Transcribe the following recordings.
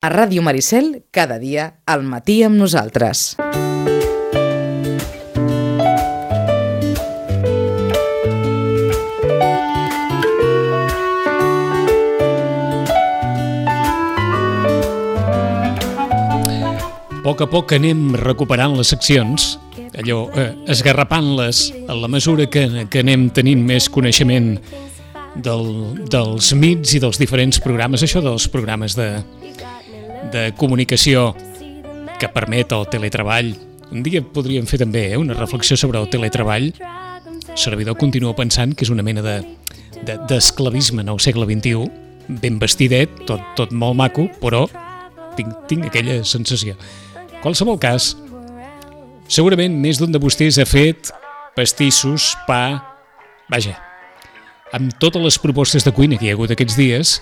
A Ràdio Maricel, cada dia, al matí amb nosaltres. A poc a poc anem recuperant les seccions, allò, eh, esgarrapant-les a la mesura que, que anem tenint més coneixement del, dels mits i dels diferents programes, això dels programes de, de comunicació que permet el teletreball. Un dia podríem fer també eh, una reflexió sobre el teletreball. El servidor continua pensant que és una mena d'esclavisme de, de, en el segle XXI, ben vestidet, tot, tot molt maco, però tinc, tinc aquella sensació. Qualsevol cas, segurament més d'un de vostès ha fet pastissos, pa... Vaja, amb totes les propostes de cuina que hi ha hagut aquests dies,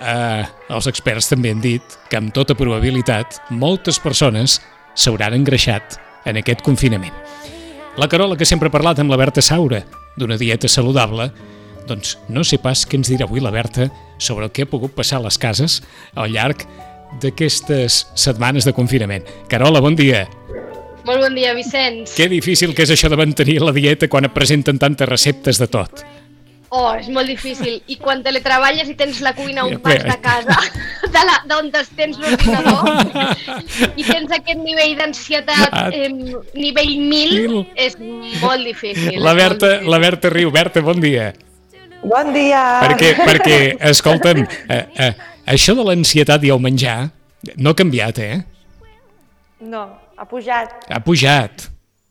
eh, els experts també han dit que amb tota probabilitat moltes persones s'hauran engreixat en aquest confinament. La Carola, que sempre ha parlat amb la Berta Saura d'una dieta saludable, doncs no sé pas què ens dirà avui la Berta sobre el que ha pogut passar a les cases al llarg d'aquestes setmanes de confinament. Carola, bon dia. Molt bon dia, Vicenç. Que difícil que és això de mantenir la dieta quan et presenten tantes receptes de tot. Oh, és molt difícil. I quan teletreballes i tens la cuina un pas de casa, d'on tens l'ordinador, i tens aquest nivell d'ansietat, eh, nivell 1000, és molt difícil. La Berta, la Berta riu. Berta, bon dia. Bon dia! Perquè, perquè escolta'm, eh, eh, això de l'ansietat i el menjar no ha canviat, eh? No, ha pujat. Ha pujat.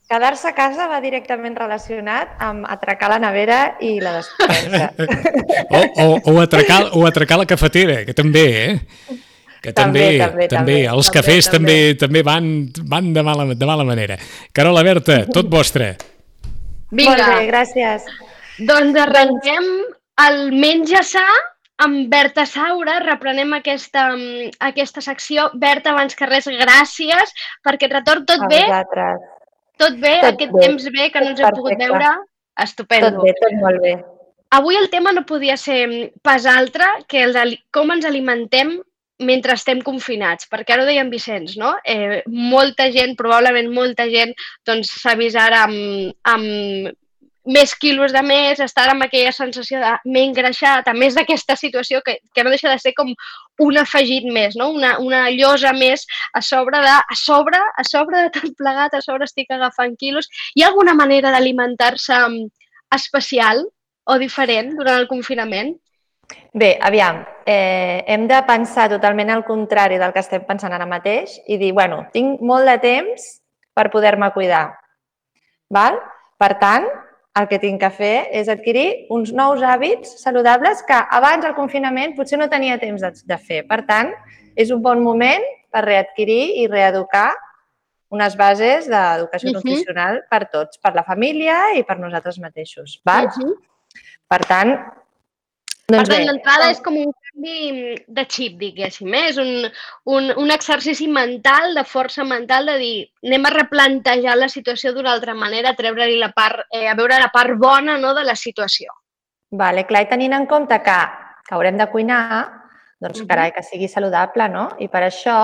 Quedar-se a casa va directament relacionat amb atracar la nevera i la despensa. o, o, o, atracar, o atracar la cafetera, que també, eh? Que també, també, també, també. els també, cafès també, també, també van, van de, mala, de mala manera. Carola Berta, tot vostre. Vinga. Molt bé, gràcies. Doncs arrenquem el menja sa amb Berta Saura, reprenem aquesta, aquesta secció. Berta, abans que res, gràcies, perquè et retorn tot a bé. Vosaltres. Tot bé, tot aquest bé. temps bé que no ens hem pogut veure. Estupendo. Tot bé, tot molt bé. Avui el tema no podia ser pas altre que el de com ens alimentem mentre estem confinats, perquè ara ho deia en Vicenç, no? Eh, molta gent, probablement molta gent, doncs s'ha vist ara amb, amb més quilos de més, estar amb aquella sensació de m'he engreixat, a més d'aquesta situació que, que no deixa de ser com un afegit més, no? una, una llosa més a sobre de, a sobre, a sobre de tot plegat, a sobre estic agafant quilos. Hi ha alguna manera d'alimentar-se mm, especial o diferent durant el confinament? Bé, aviam, eh, hem de pensar totalment al contrari del que estem pensant ara mateix i dir, bueno, tinc molt de temps per poder-me cuidar. Val? Per tant, el que tinc que fer és adquirir uns nous hàbits saludables que abans del confinament potser no tenia temps de, de fer. Per tant, és un bon moment per readquirir i reeducar unes bases d'educació uh -huh. nutricional per tots, per la família i per nosaltres mateixos. Val? Uh -huh. Per tant, doncs per tant, l'entrada és com un canvi de xip, diguéssim, eh? és un, un, un exercici mental, de força mental, de dir, anem a replantejar la situació d'una altra manera, a treure-li la part, eh, a veure la part bona no, de la situació. Vale, clar, i tenint en compte que, que haurem de cuinar, doncs, carai, que sigui saludable, no? I per això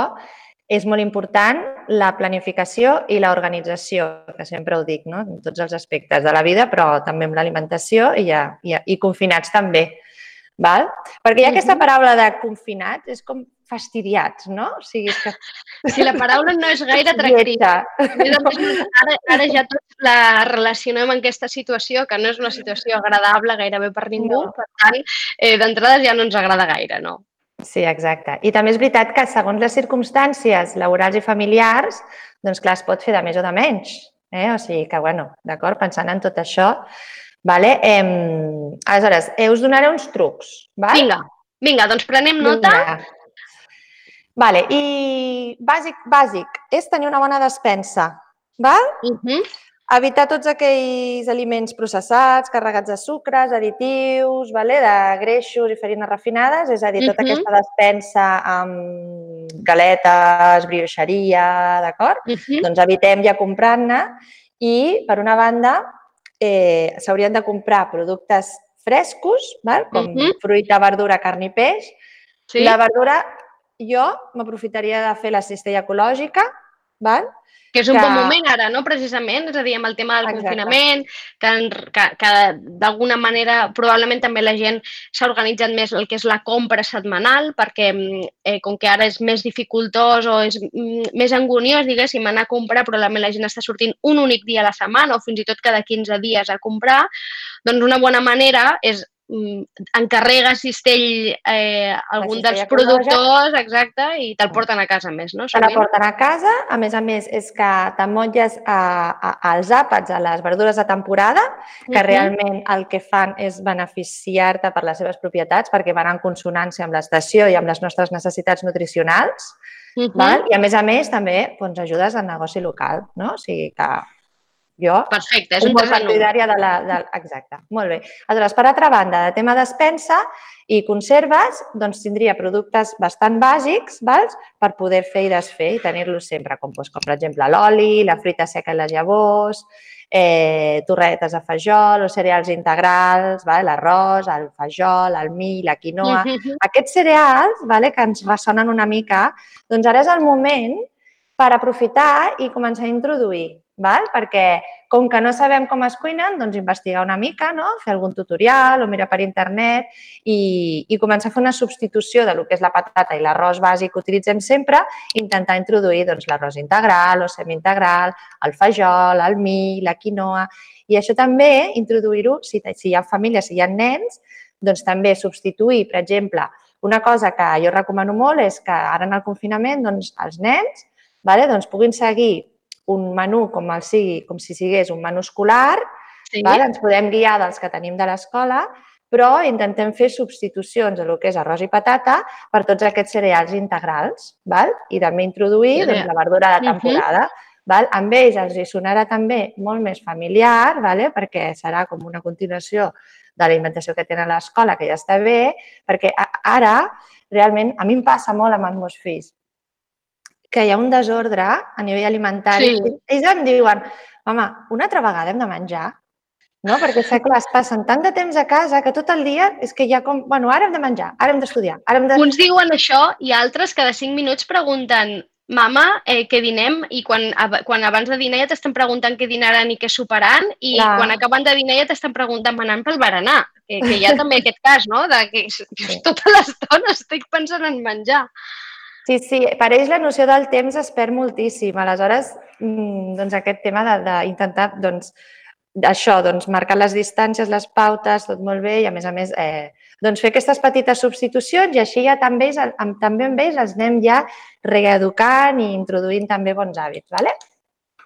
és molt important la planificació i l'organització, que sempre ho dic, no? en tots els aspectes de la vida, però també amb l'alimentació i, ja, i, i confinats també. Val? Perquè hi ha aquesta paraula de confinats, és com fastidiats, no? O sigui, és que... Si la paraula no és gaire atractiva. Ara, ara ja tots la relacionem amb aquesta situació, que no és una situació agradable gairebé per ningú, no. per tant, eh, d'entrada ja no ens agrada gaire, no? Sí, exacte. I també és veritat que segons les circumstàncies laborals i familiars, doncs clar, es pot fer de més o de menys. Eh? O sigui que, bueno, d'acord, pensant en tot això, Vale? Eh, aleshores, eh, us donaré uns trucs. Val? Vinga, vinga, doncs prenem nota. Vinga. Vale, i bàsic, bàsic és tenir una bona despensa. Val? Uh -huh. Evitar tots aquells aliments processats, carregats de sucres, additius, vale? de greixos i farines refinades, és a dir, tota uh -huh. aquesta despensa amb galetes, brioixeria, d'acord? Uh -huh. Doncs evitem ja comprant-ne i, per una banda, eh, s'haurien de comprar productes frescos, val? com uh -huh. fruita, verdura, carn i peix. Sí. La verdura jo m'aprofitaria de fer la cistella ecològica, val? Que és un que- bon moment ara, no? Precisament, és a dir, amb el tema del Exacte. confinament, que, que, que d'alguna manera probablement també la gent s'ha organitzat més el que és la compra setmanal, perquè mm, eh, com que ara és més dificultós o és mm, més anguniós, diguéssim, anar a comprar, probablement la gent està sortint un únic dia a la setmana o fins i tot cada 15 dies a comprar, doncs una bona manera és encarrega cistell eh, algun dels productors, exacte, i te'l porten a casa més, no? Te la porten a casa. A més a més, és que t'emmotlles a, als àpats, a les verdures de temporada, que Mhm. realment el que fan és beneficiar-te per les seves propietats, perquè van en consonància amb l'estació i amb les nostres necessitats nutricionals. Mhm. Val? I a més a més, també doncs, ajudes al negoci local. No? O sigui que jo Perfecte, és un un bon 3 en 1. partidària de la... De... Exacte, molt bé. Aleshores, per altra banda, de tema despensa i conserves, doncs tindria productes bastant bàsics vals? per poder fer i desfer i tenir-los sempre, com, doncs, com per exemple l'oli, la fruita seca i les llavors, eh, torretes de fajol o cereals integrals, val? l'arròs, el fajol, el mill, la quinoa... Mhm. Aquests cereals vale, que ens ressonen una mica, doncs ara és el moment per aprofitar i començar a introduir, val? perquè com que no sabem com es cuinen, doncs investigar una mica, no? fer algun tutorial o mirar per internet i, i començar a fer una substitució de lo que és la patata i l'arròs bàsic que utilitzem sempre, intentar introduir doncs, l'arròs integral o semi-integral, el fajol, el mill, la quinoa, i això també introduir-ho, si, si hi ha famílies, si hi ha nens, doncs també substituir, per exemple, una cosa que jo recomano molt és que ara en el confinament doncs, els nens vale, doncs, puguin seguir un menú com, el sigui, com si sigués un menú escolar, Sí. vale? ens podem guiar dels que tenim de l'escola, però intentem fer substitucions a lo que és arròs i patata per tots aquests cereals integrals val? i també introduir Cereal. doncs, la verdura de Mhm. temporada. Val? Amb ells els hi sonarà també molt més familiar, vale? perquè serà com una continuació de l'alimentació que tenen a l'escola, que ja està bé, perquè ara, realment, a mi em passa molt amb els meus fills, que hi ha un desordre a nivell alimentari. Sí. Ells em diuen, home, una altra vegada hem de menjar? No? Perquè, és clar, es passen tant de temps a casa que tot el dia és que ja com, bueno, ara hem de menjar, ara hem d'estudiar, ara hem de... Uns diuen això i altres cada 5 minuts pregunten mama, eh, què dinem? I quan, ab- quan abans de dinar ja t'estan preguntant què dinaran i què soparan i Clar. quan acaben de dinar ja t'estan preguntant anant pel berenar. Que, que hi ha també aquest cas, no? De que Sí. tota l'estona estic pensant en menjar. Sí, sí, per ells la noció del temps es perd moltíssim. Aleshores, mm, doncs aquest tema de- d'intentar, doncs, això, doncs, marcar les distàncies, les pautes, tot molt bé i, a més a més, eh, doncs fer aquestes petites substitucions i així ja també, amb, també amb ells els anem ja reeducant i introduint també bons hàbits, ¿vale?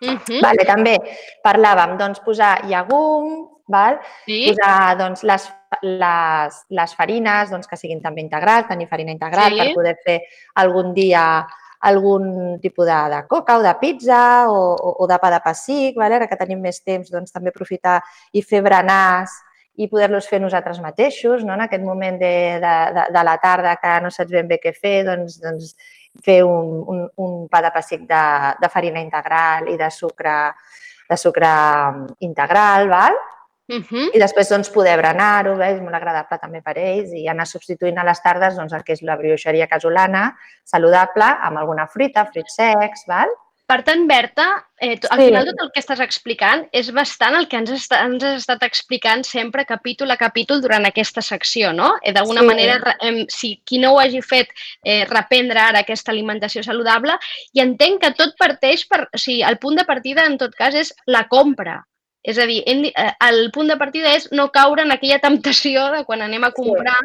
Mhm. Vale, també parlàvem, doncs, posar llegum, val? Sí, posar doncs, les, les, les farines doncs, que siguin també integrals, tenir farina integral Sí. per poder fer algun dia algun tipus de, de coca o de pizza o, o, o de pa de pessic, vale? ara que tenim més temps, doncs, també aprofitar i fer berenars i poder-los fer nosaltres mateixos, no? en aquest moment de, de, de, de la tarda que no saps ben bé què fer, doncs, doncs fer un, un, un pa de pessic de, de farina integral i de sucre, de sucre integral, val? Mhm. i després doncs, poder berenar-ho, és molt agradable també per ells i anar substituint a les tardes doncs, el que és la brioixeria casolana, saludable, amb alguna fruita, fruits secs, val? Per tant, Berta, eh, al Sí. final tot el que estàs explicant és bastant el que ens, està, ens has estat explicant sempre capítol a capítol durant aquesta secció, no? Eh, D'alguna Sí. manera, em, si qui no ho hagi fet, eh, reprendre ara aquesta alimentació saludable i entenc que tot parteix per... O sigui, el punt de partida, en tot cas, és la compra. És a dir, hem, eh, el punt de partida és no caure en aquella temptació de quan anem a comprar,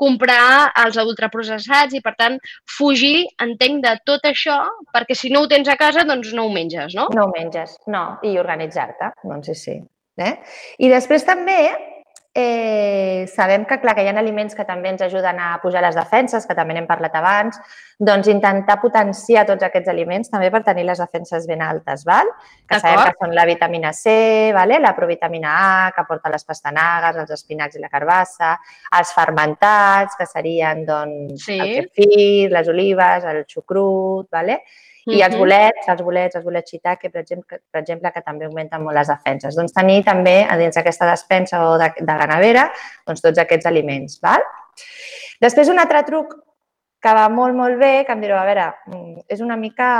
comprar els ultraprocessats i, per tant, fugir, entenc, de tot això, perquè si no ho tens a casa, doncs no ho menges, no? No ho menges, no, i organitzar-te, doncs sí, sí. Eh? I després també eh, sabem que, clar, que hi ha aliments que també ens ajuden a pujar les defenses, que també n'hem parlat abans, doncs intentar potenciar tots aquests aliments també per tenir les defenses ben altes, val? que sabem que són la vitamina C, vale? la provitamina A, que aporta les pastanagues, els espinacs i la carbassa, els fermentats, que serien doncs, Sí. el kefir, les olives, el xucrut, vale? I els bolets, els bolets, els bolets shiitake, per exemple, que, per exemple, que també augmenten molt les defenses. Doncs tenir també a dins d'aquesta despensa o de, de la nevera doncs tots aquests aliments. Val? Després, un altre truc que va molt, molt bé, que em direu, a veure, mm, és una mica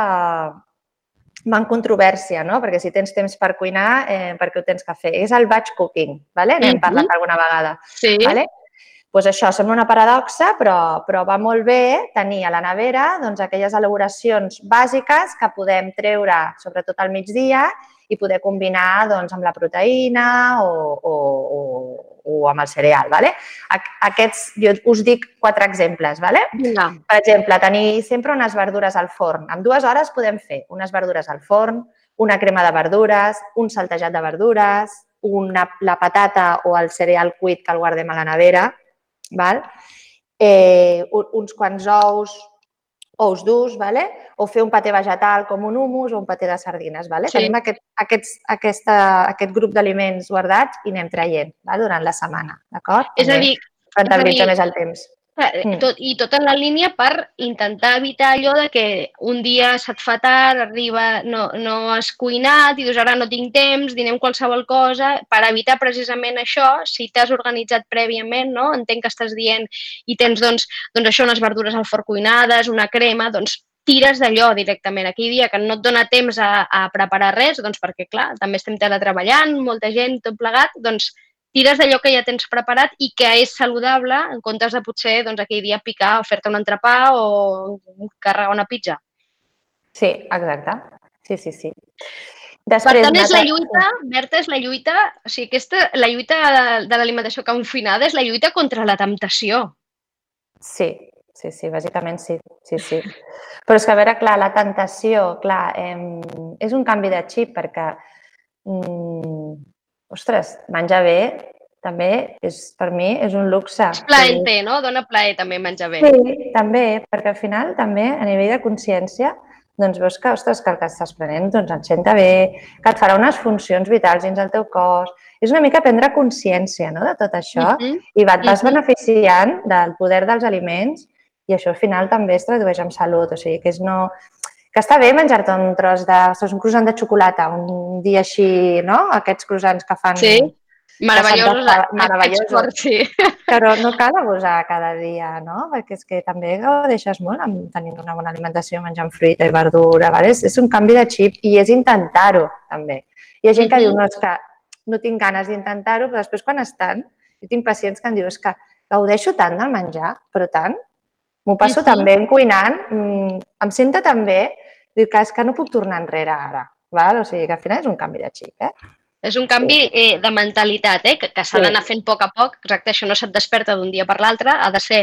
va en controvèrsia, no? Perquè si tens temps per cuinar, eh, per què ho tens que fer? És el batch cooking, ¿vale? n'hem mm -hmm. parlat alguna vegada. Sí. ¿vale? Pues això sembla una paradoxa, però, però va molt bé tenir a la nevera doncs, aquelles elaboracions bàsiques que podem treure, sobretot al migdia, i poder combinar doncs, amb la proteïna o, o, o, o amb el cereal. ¿vale? Aquests, jo us dic quatre exemples. ¿vale? Vinga. Per exemple, tenir sempre unes verdures al forn. En dues hores podem fer unes verdures al forn, una crema de verdures, un saltejat de verdures, una, la patata o el cereal cuit que el guardem a la nevera, val? Eh, uns quants ous, ous durs, vale? o fer un paté vegetal com un humus o un paté de sardines. Vale? Sí. Tenim aquest, aquests, aquesta, aquest grup d'aliments guardats i anem traient vale? durant la setmana. D'acord? És a dir, més el temps. Mm. Tot, I tot en la línia per intentar evitar allò de que un dia se't fa tard, arriba, no, no has cuinat i dius ara no tinc temps, dinem qualsevol cosa, per evitar precisament això, si t'has organitzat prèviament, no? entenc que estàs dient i tens doncs, doncs això, unes verdures al forn cuinades, una crema, doncs tires d'allò directament. Aquell dia que no et dona temps a, a preparar res, doncs perquè, clar, també estem teletreballant, molta gent, tot plegat, doncs tires d'allò que ja tens preparat i que és saludable en comptes de potser doncs, aquell dia picar o fer-te un entrepà o carregar una pizza. Sí, exacte. Sí, sí, sí. Després, per tant, és la lluita, Berta, és la lluita, o sigui, aquesta, la lluita de, de l'alimentació confinada és la lluita contra la temptació. Sí, sí, sí, bàsicament sí, sí, sí. Però és que, a veure, clar, la tentació, clar, eh, és un canvi de xip perquè mm, ostres, menjar bé també és, per mi és un luxe. És plaer, no? Dona plaer també menjar bé. Sí, també, perquè al final també a nivell de consciència doncs veus que, ostres, que el que estàs prenent doncs, et senta bé, que et farà unes funcions vitals dins el teu cos. És una mica prendre consciència no, de tot això uh -huh. i et vas uh Mhm. -huh. beneficiant del poder dels aliments i això al final també es tradueix en salut. O sigui, que és no, que està bé menjar-te un tros de, un croissant de xocolata un dia així, no? Aquests croissants que fan... Sí, meravellosos. Santa- meravellosos. Sí. Però no cal abusar cada dia, no? Perquè és que també gaudeixes molt amb tenint una bona alimentació, menjant fruita i verdura, ¿vale? és, és un canvi de xip i és intentar-ho, també. Hi ha gent que Mhm. diu, no, és que no tinc ganes d'intentar-ho, però després quan estan, jo tinc pacients que em diuen, és que gaudeixo tant del menjar, però tant, m'ho passo Mhm. tan bé cuinant, mm, em sento tan bé, dic que és que no puc tornar enrere ara, val? o sigui que al final és un canvi de xip, eh? És un canvi eh, de mentalitat, eh? que, que s'ha d'anar fent a poc a poc. Exacte, això no se't desperta d'un dia per l'altre, ha de ser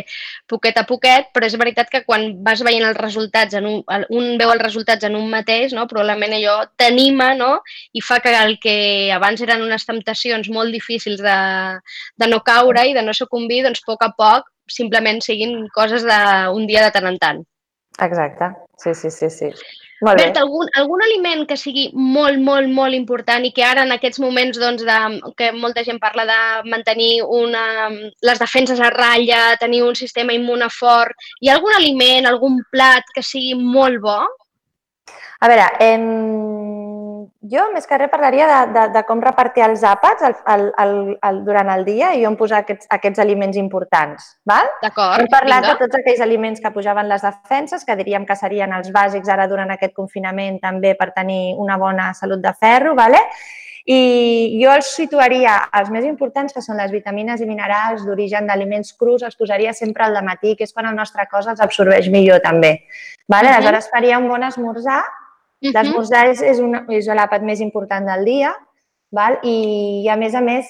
poquet a poquet, però és veritat que quan vas veient els resultats, en un, el- un veu els resultats en un mateix, no? probablement allò t'anima no? i fa que el que abans eren unes temptacions molt difícils de, de no caure i de no sucumbir, doncs a poc a poc simplement siguin coses d'un dia de tant en tant. Exacte, sí, sí, sí, sí. Molt bé. Berta, algun, algun aliment que sigui molt, molt, molt important i que ara en aquests moments doncs, de, que molta gent parla de mantenir una, les defenses a ratlla, tenir un sistema immune fort, hi ha algun aliment, algun plat que sigui molt bo? A veure, em... jo més que res parlaria de, de, de com repartir els àpats el, el, el, el, durant el dia i on posar aquests, aquests aliments importants. Val? D'acord, Hem parlat vinga. de tots aquells aliments que pujaven les defenses, que diríem que serien els bàsics ara durant aquest confinament també per tenir una bona salut de ferro, vale? i jo els situaria, els més importants, que són les vitamines i minerals d'origen d'aliments crus, els posaria sempre al matí, que és quan el nostre cos els absorbeix millor també. Vale? Mhm. Aleshores faria un bon esmorzar, L'esmorzar és, és, una, és l'àpat més important del dia val? I, i, a més a més,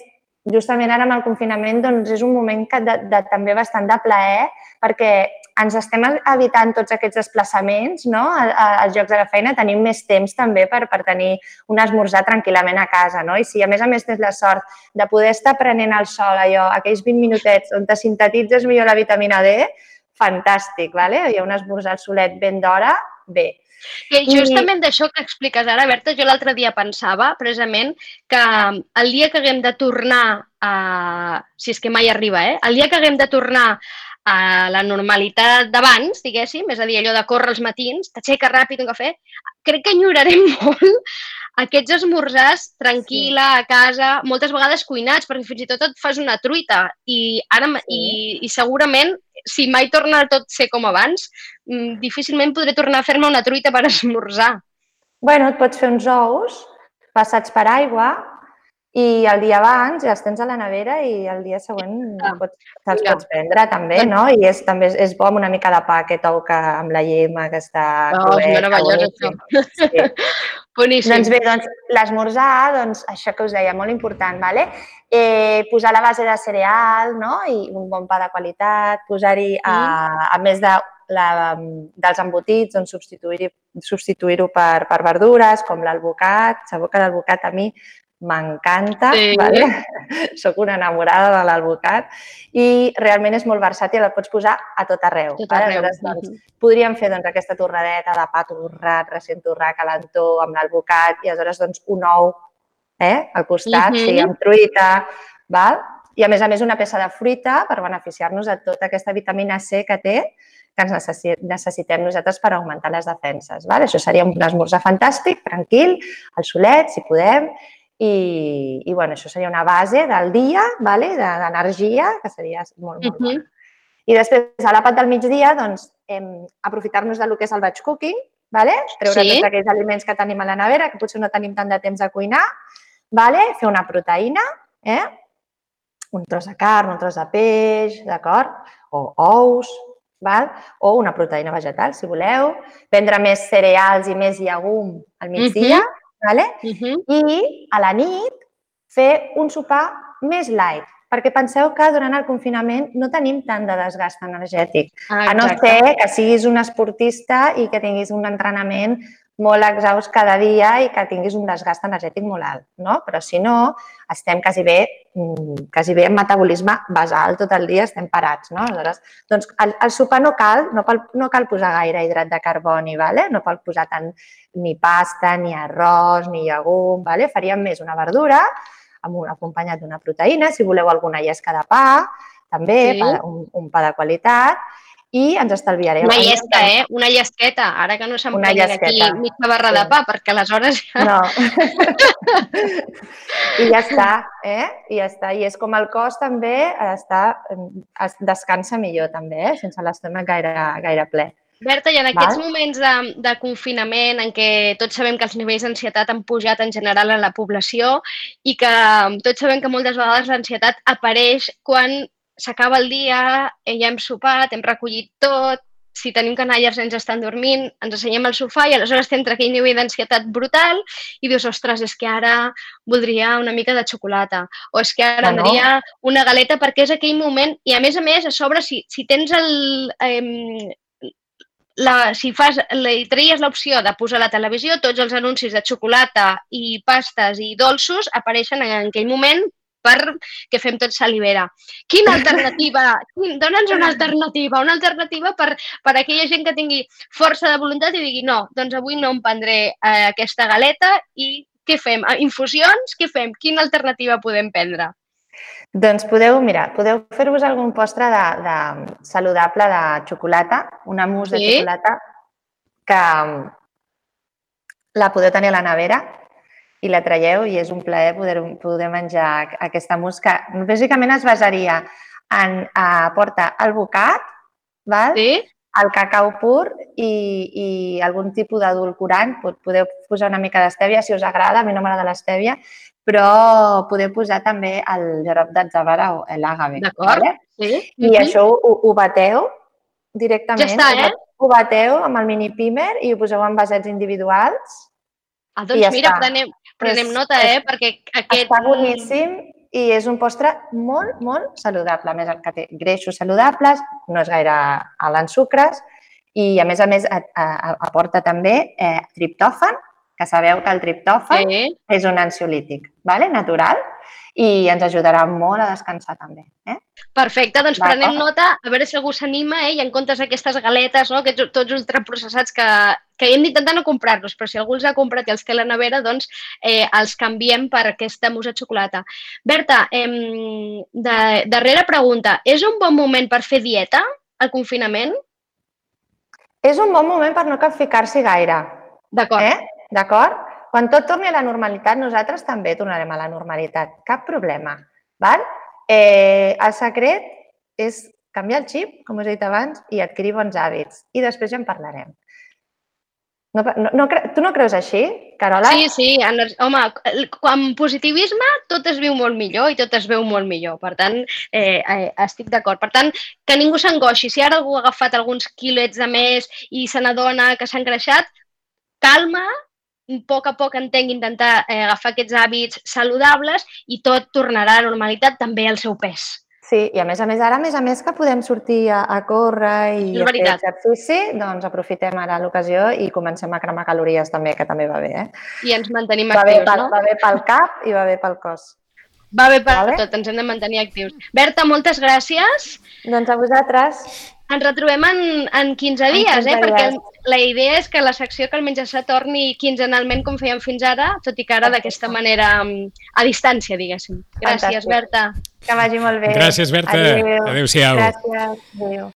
justament ara amb el confinament doncs és un moment que de, de, també bastant de plaer perquè ens estem evitant tots aquests desplaçaments no? A, a, als llocs de la feina, tenim més temps també per, per tenir un esmorzar tranquil·lament a casa. No? I si a més a més tens la sort de poder estar prenent el sol, allò, aquells 20 minutets on te sintetitzes millor la vitamina D, fantàstic, vale? hi ha un esmorzar al solet ben d'hora, bé. Que justament d'això que expliques ara, Berta, jo l'altre dia pensava precisament que el dia que haguem de tornar a... si és que mai arriba, eh? El dia que haguem de tornar a la normalitat d'abans, diguéssim, és a dir, allò de córrer els matins, t'aixeques ràpid un cafè, crec que enyorarem molt aquests esmorzars tranquil·la, a casa, moltes vegades cuinats, perquè fins i tot et fas una truita i, ara, sí. i, i segurament si mai torna a tot ser com abans, mm, difícilment podré tornar a fer-me una truita per esmorzar. Bueno, et pots fer uns ous passats per aigua i el dia abans ja els tens a la nevera i el dia següent ah, pots, te'ls pots prendre també, no? I és, també és, és bo amb una mica de pa aquest ou que, amb la llema que està oh, cruet. És meravellós, això. Sí. Boníssim. Doncs bé, doncs, l'esmorzar, doncs, això que us deia, molt important, ¿vale? Eh, posar la base de cereal no? i un bon pa de qualitat, posar-hi, mm. a, a més de la, dels embotits, doncs substituir-ho substituir per, per verdures, com l'albocat. Sabeu que l'albocat a mi m'encanta, sí. vale? soc una enamorada de l'albocat i realment és molt versàtil, el pots posar a tot arreu. Tot vale? arreu. Aleshores, doncs, podríem fer doncs, aquesta torradeta de pa torrat, recent torrat, calentó, amb l'albocat i aleshores doncs, un ou eh? al costat, uh -huh. sí, amb truita, val? i a més a més una peça de fruita per beneficiar-nos de tota aquesta vitamina C que té que ens necessitem nosaltres per augmentar les defenses. Val? Això seria un esmorzar fantàstic, tranquil, al solet, si podem, i, i bueno, això seria una base del dia, vale? d'energia, que seria molt, molt bona. Uh -huh. I després, a l'àpat del migdia, doncs, aprofitar-nos del que és el batch cooking, vale? treure sí. tots aquells aliments que tenim a la nevera, que potser no tenim tant de temps a cuinar, vale? fer una proteïna, eh? un tros de carn, un tros de peix, d'acord? O ous, val? o una proteïna vegetal, si voleu. Prendre més cereals i més llegum al migdia, uh -huh Vale? Uh -huh. I a la nit fer un sopar més light, perquè penseu que durant el confinament no tenim tant de desgast energètic. Ah, a no ser que siguis un esportista i que tinguis un entrenament molt exhaust cada dia i que tinguis un desgast energètic molt alt, no? Però si no, estem quasi bé, mm, quasi bé en metabolisme basal tot el dia, estem parats, no? Aleshores, doncs el, el sopar no cal, no, cal, no cal posar gaire hidrat de carboni, vale? no cal posar tant ni pasta, ni arròs, ni llegum, vale? faríem més una verdura amb un, acompanyat d'una proteïna, si voleu alguna llesca de pa, també, sí. pa, un, un pa de qualitat, i ens estalviarem. Una llesca, eh? Una llesqueta, ara que no se'm prengui aquí mitja barra sí. de pa, perquè aleshores ja... No. I ja està, eh? I ja està. I és com el cos també està, es descansa millor també, eh? sense l'estómac gaire, gaire ple. Berta, i en aquests Val? moments de, de confinament en què tots sabem que els nivells d'ansietat han pujat en general en la població i que tots sabem que moltes vegades l'ansietat apareix quan s'acaba el dia, eh, ja hem sopat, hem recollit tot, si tenim canalles ens estan dormint, ens assenyem al sofà i aleshores estem entre aquell nivell d'ansietat brutal i dius, ostres, és que ara voldria una mica de xocolata o és que ara no. voldria una galeta perquè és aquell moment i a més a més a sobre si, si tens el... Eh, la, si fas, li treies l'opció de posar a la televisió, tots els anuncis de xocolata i pastes i dolços apareixen en aquell moment per que fem tot salivera. Quina alternativa? Dóna'ns una alternativa, una alternativa per, per aquella gent que tingui força de voluntat i digui no, doncs avui no em prendré eh, aquesta galeta i què fem? Eh, infusions? Què fem? Quina alternativa podem prendre? Doncs podeu, mira, podeu fer-vos algun postre de, de saludable de xocolata, una mousse sí? de xocolata que la podeu tenir a la nevera i la traieu i és un plaer poder, poder menjar aquesta musca. Bàsicament es basaria en a, porta el bocat, val? Sí? el cacau pur i, i algun tipus d'adulcorant. Podeu posar una mica d'estèvia si us agrada, a mi no m'agrada l'estèvia, però podeu posar també el gerop d'atzavara o l'àgave. D'acord, vale? sí. I mm -hmm. això ho, ho bateu directament. Ja està, eh? Ho bateu amb el mini pimer i ho poseu en vasets individuals Ah, doncs mira, està. prenem, prenem és, nota, eh? És, perquè aquest... Està boníssim i és un postre molt, molt saludable. A més, que té greixos saludables, no és gaire alt en sucres i, a més a més, aporta també eh, triptòfan, que sabeu que el triptòfan sí. és un ansiolític vale? natural i ens ajudarà molt a descansar també. Eh? Perfecte, doncs prenem nota, a veure si algú s'anima eh? i en comptes d'aquestes galetes, no? aquests tots ultraprocessats que, que hem d'intentar no comprar-los, però si algú els ha comprat i els té a la nevera, doncs eh, els canviem per aquesta musa de xocolata. Berta, eh, de, darrera pregunta, és un bon moment per fer dieta, el confinament? És un bon moment per no capficar-s'hi gaire. D'acord. Eh? D'acord? Quan tot torni a la normalitat, nosaltres també tornarem a la normalitat. Cap problema. Val? Eh, el secret és canviar el xip, com us he dit abans, i adquirir bons hàbits. I després ja en parlarem. No, no, no, tu no creus així, Carola? Sí, sí. Home, amb positivisme tot es viu molt millor i tot es veu molt millor. Per tant, eh, eh, estic d'acord. Per tant, que ningú s'angoixi. Si ara algú ha agafat alguns quilets de més i se n'adona que s'ha engreixat, calma, a poc a poc entenc intentar eh, agafar aquests hàbits saludables i tot tornarà a la normalitat també al seu pes. Sí, i a més a més, ara, a més a més, que podem sortir a, a córrer i a fer exercici, doncs aprofitem ara l'ocasió i comencem a cremar calories també, que també va bé, eh? I ens mantenim va actius, pel, no? Va bé pel cap i va bé pel cos. Va bé per vale? tot, ens hem de mantenir actius. Berta, moltes gràcies. Doncs a vosaltres. Ens retrobem en, en 15 dies, en 15 eh? Dies. perquè la idea és que la secció que el menjar se torni quinzenalment com fèiem fins ara, tot i que ara d'aquesta manera mm, a distància, diguéssim. Gràcies, Fantàstic. Berta. Que vagi molt bé. Gràcies, Berta. Adéu. Adéu-siau. Gràcies. Adéu.